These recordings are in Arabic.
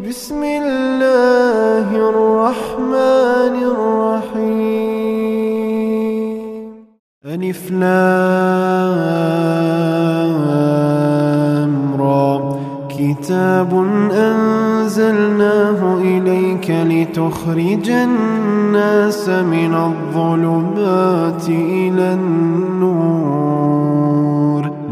بسم الله الرحمن الرحيم. ألف لام را. كتاب أنزلناه إليك لتخرج الناس من الظلمات إلى النور.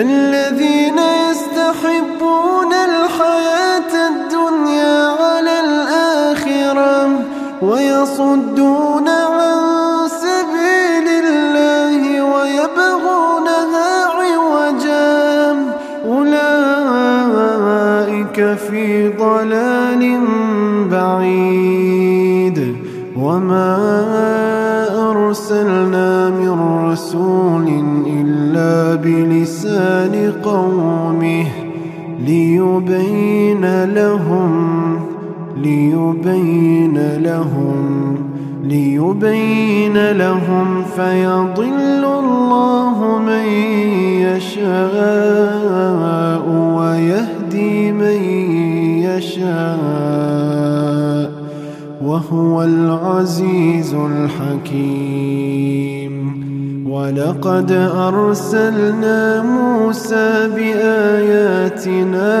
الذين يستحبون الحياة الدنيا على الآخرة ويصدون قومه ليبين لهم ليبين لهم ليبين لهم فيضل الله من يشاء ويهدي من يشاء وهو العزيز الحكيم. ولقد أرسلنا موسى بآياتنا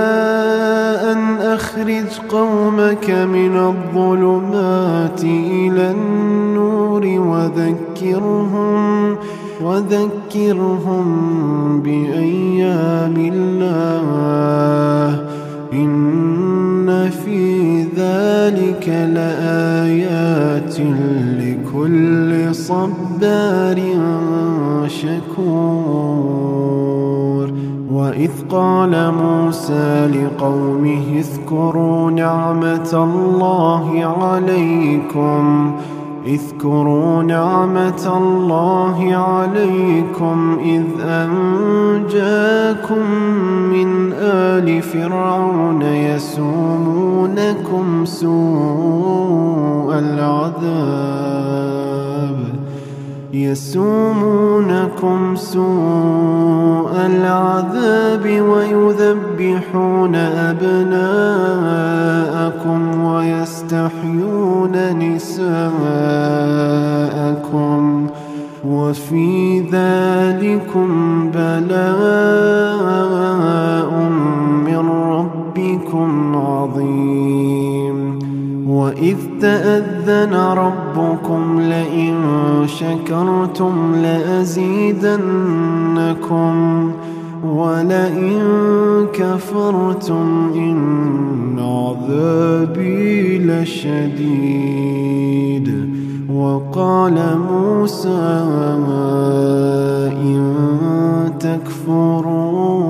أن أخرج قومك من الظلمات إلى النور وذكرهم وذكرهم بأيام الله. إن في ذلك لآيات لكل صبار شكور. وإذ قال موسى لقومه اذكروا نعمة الله عليكم. اذكروا نعمة الله عليكم إذ أنجاكم من آل فرعون يسومونكم سوء العذاب. يسومونكم سوء العذاب ويذبحون أبناءكم ويستحيون نساءكم وفي ذلكم بلاء من ربكم عظيم. وإذ تأذن ربكم لئن شكرتم لأزيدنكم ولئن كفرتم إن عذابي لشديد. وقال موسى إن تكفروا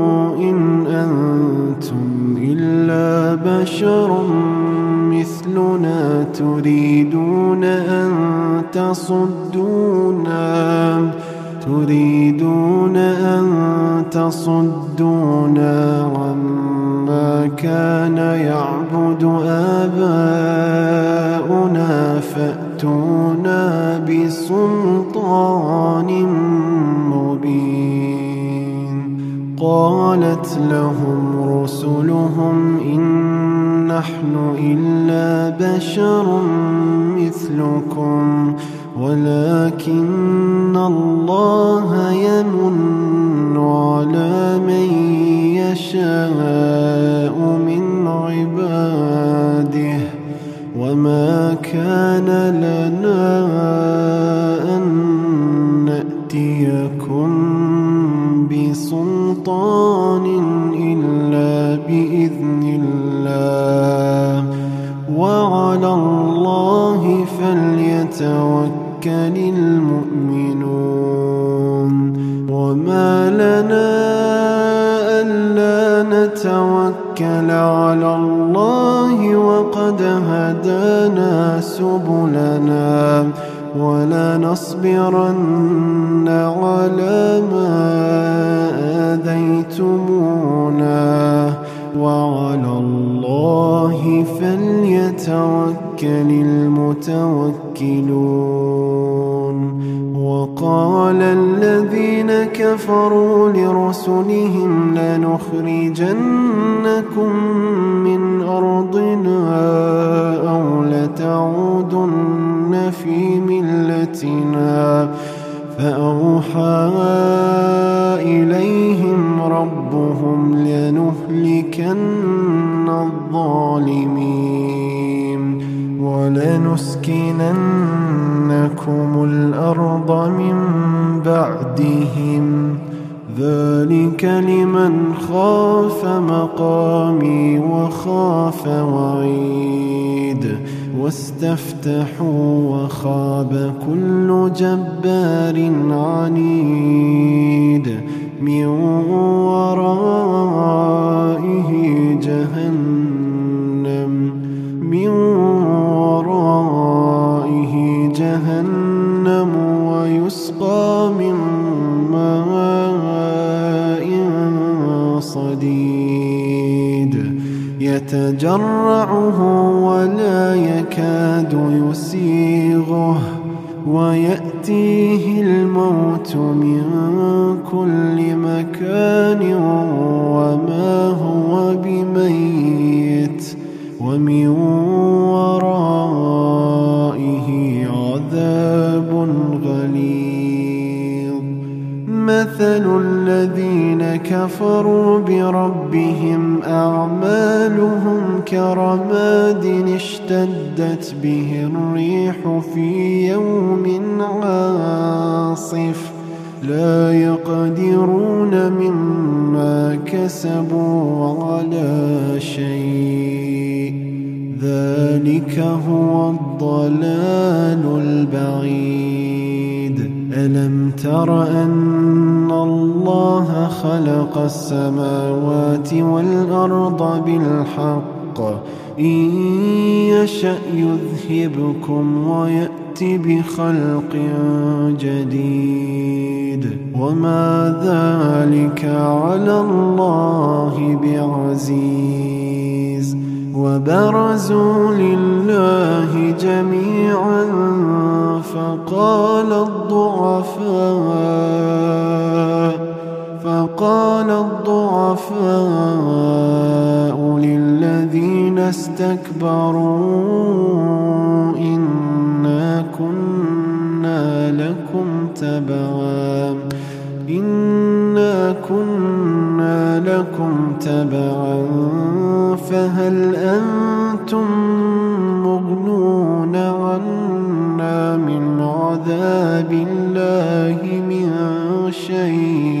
أنتم إلا بشر مثلنا تريدون أن تصدونا تريدون أن تصدونا عما كان يعبد آباؤنا فأتونا بسلطان قالت لهم رسلهم إن نحن إلا بشر مثلكم ولكن الله يمن على من يشاء من عباده وما كان لنا أن نأتيكم بسلطان إلا بإذن الله. وعلى الله فليتوكل يتوكل المؤمنون. وما لنا ألا نتوكل على الله وقد هدانا سبلنا. ولا نصبرن على ما آذيتمونا. وعلى الله فليتوكل المتوكلون. وقال الذين كفروا لرسلهم لنخرجنكم من أرضنا أو لتعودن في ملتنا فأوحى إليهم ربهم لنهلكن الظالمين ولنسكننكم الأرض من بعدهم. ذلك لمن خاف مقامي وخاف وعيد. واستفتحوا وخاب كل جبار عنيد من ورائه جهنم. يتجرعه ولا يكاد يسيغه ويأتيه الموت من كل مكان وما هو بميت ومن كفروا بربهم أعمالهم كرماد اشتدت به الريح في يوم عاصف. لا يقدرون مما كسبوا على شيء. ذلك هو الضلال البعيد. ألم تر أن خلق السماوات والأرض بالحق. إن يشأ يذهبكم ويأتي بخلق جديد. وما ذلك على الله بعزيز. وبرزوا لله جميعا فقال الضعفاء فقال الضعفاء للذين استكبروا إنا كنا لكم تبعا. إنا كنا لكم تبعا. فهل أنتم مغنون عنا من عذاب الله من شيء؟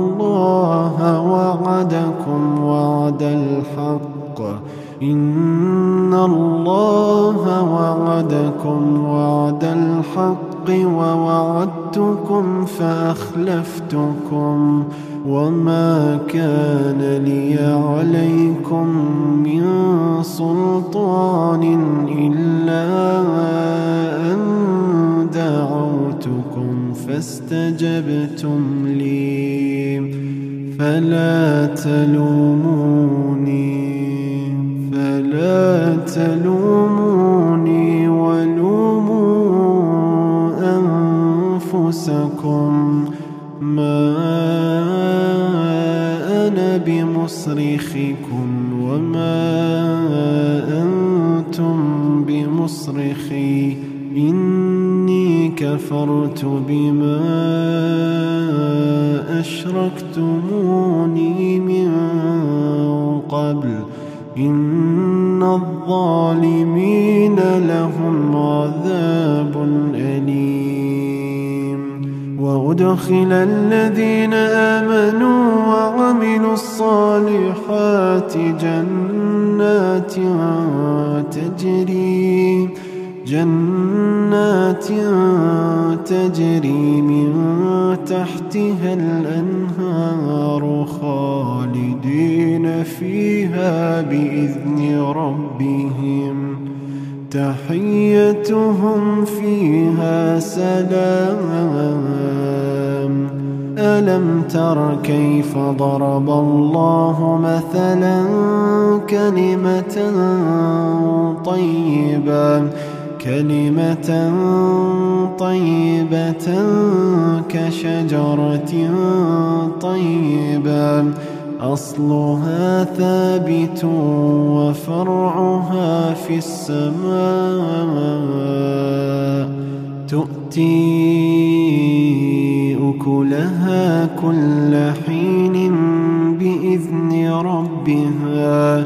وعدكم وعد الحق. إن الله وعدكم وعد الحق ووعدتكم فأخلفتكم. وما كان لي عليكم من سلطان إلا أن دعوتكم فاستجبتم لي. فلا تلوموني فلا تلوموني ولوموا أنفسكم. ما أنا بمصرخكم وما أنتم بمصرخي. إني كفرت بما أشركتموني من قبل إن الظالمين لهم عذاب أليم. وأدخل الذين آمنوا وعملوا الصالحات جنات تجري جنات تجري من تحتها الأنهار خالدين فيها بإذن ربهم. تحيتهم فيها سلام. ألم تر كيف ضرب الله مثلا كلمة طيبة؟ كلمة طيبة كشجرة طيبة. أصلها ثابت وفرعها في السماء. تؤتي أكلها كل حين بإذن ربها.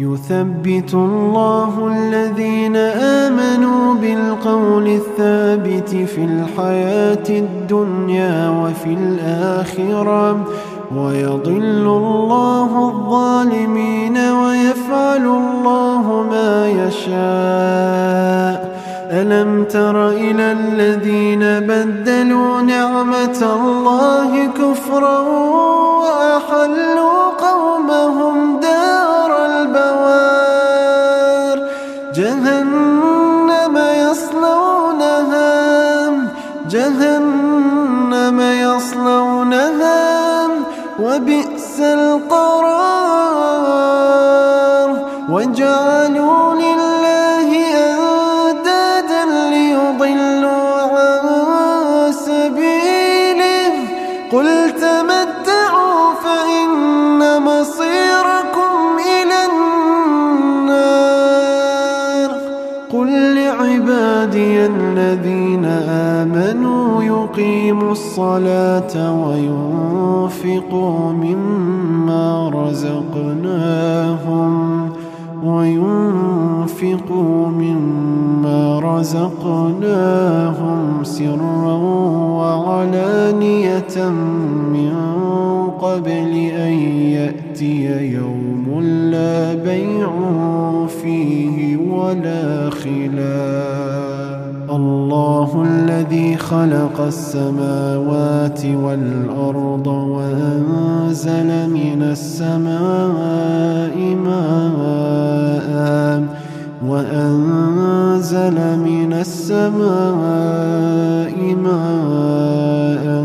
يثبت الله الذين آمنوا بالقول الثابت في الحياة الدنيا وفي الآخرة ويضل الله الظالمين ويفعل الله ما يشاء. ألم تر إلى الذين بدلوا نعمة الله كفرا وأحلوا قل تمتعوا فإن مصيركم إلى النار. قل لعبادي الذين آمنوا يقيموا الصلاة وينفقوا مما رزقناهم وينفقوا مما رزقناهم. سرا من قبل أن يأتي يوم لا بيع فيه ولا خلال الله الذي خلق السماوات والأرض وأنزل من السماء ماء وأنزل من السماء ماء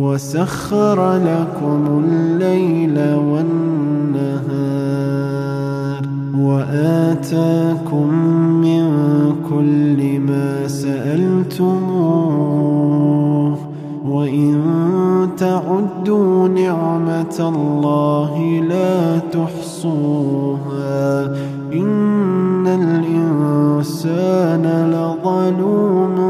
وسخر لكم الليل والنهار وآتاكم من كل ما سألتموه وإن تعدوا نعمة الله لا تحصوها إن الإنسان لظلوم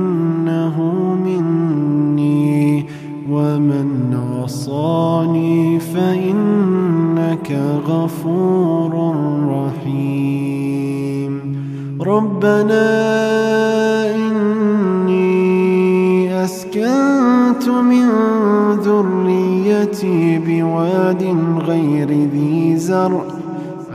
عصاني فإنك غفور رحيم. ربنا إني أسكنت من ذريتي بواد غير ذي زرع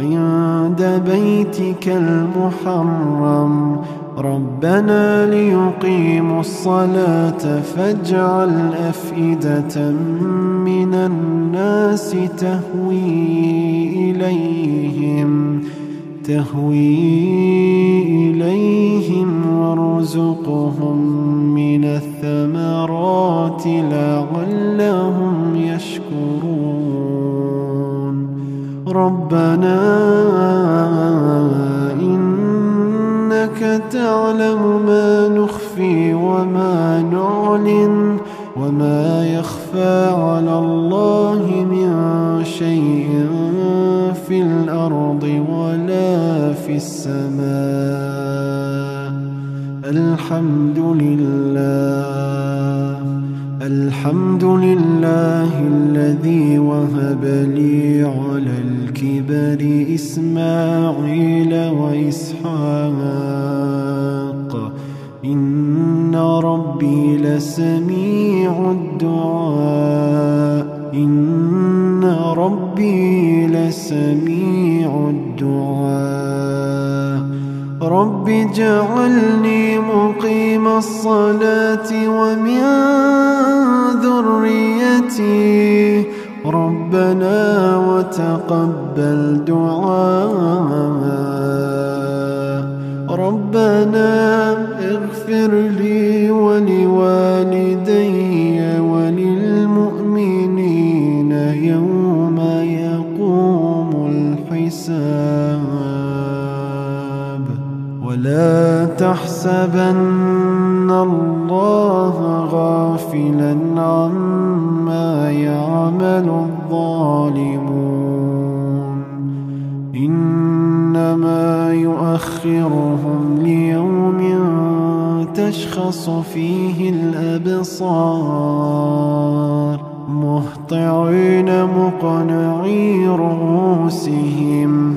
عند بيتك المحرم. ربنا ليقيموا الصلاة فاجعل أفئدة من الناس تهوي إليهم تهوي إليهم وارزقهم من الثمرات لعلهم يشكرون. ربنا إنك تعلم ما نخفي وما نعلن وما يخفى على الله من شيء في الأرض ولا في السماء. الحمد لله الحمد لله الذي وهب لي على الكبر إسماعيل وإسحاق. لسميع الدعاء. إن ربي لسميع الدعاء. رب اجعلني مقيم الصلاة ومن ذريتي. ربنا وتقبل دعاء. تحسبن الله غافلا عما يعمل الظالمون. إنما يؤخرهم ليوم تشخص فيه الأبصار مهطعين مقنعي رؤوسهم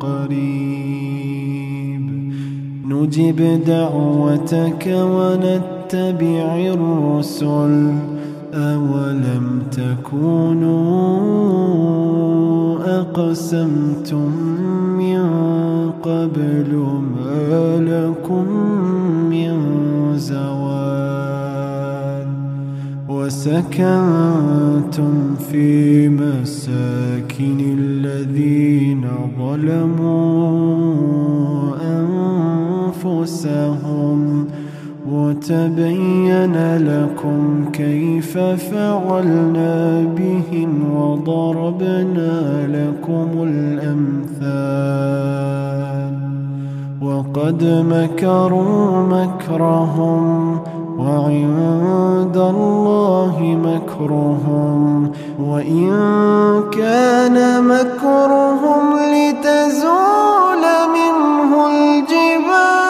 قريب. نجب دعوتك ونتبع الرسل. أولم تكونوا أقسمتم من قبل ما لكم وسكنتم في مساكن الذين ظلموا أنفسهم. وتبين لكم كيف فعلنا بهم وضربنا لكم الأمثال. وقد مكروا مكرهم وعند الله مكرهم. وإن كان مكرهم لتزول منه الجبال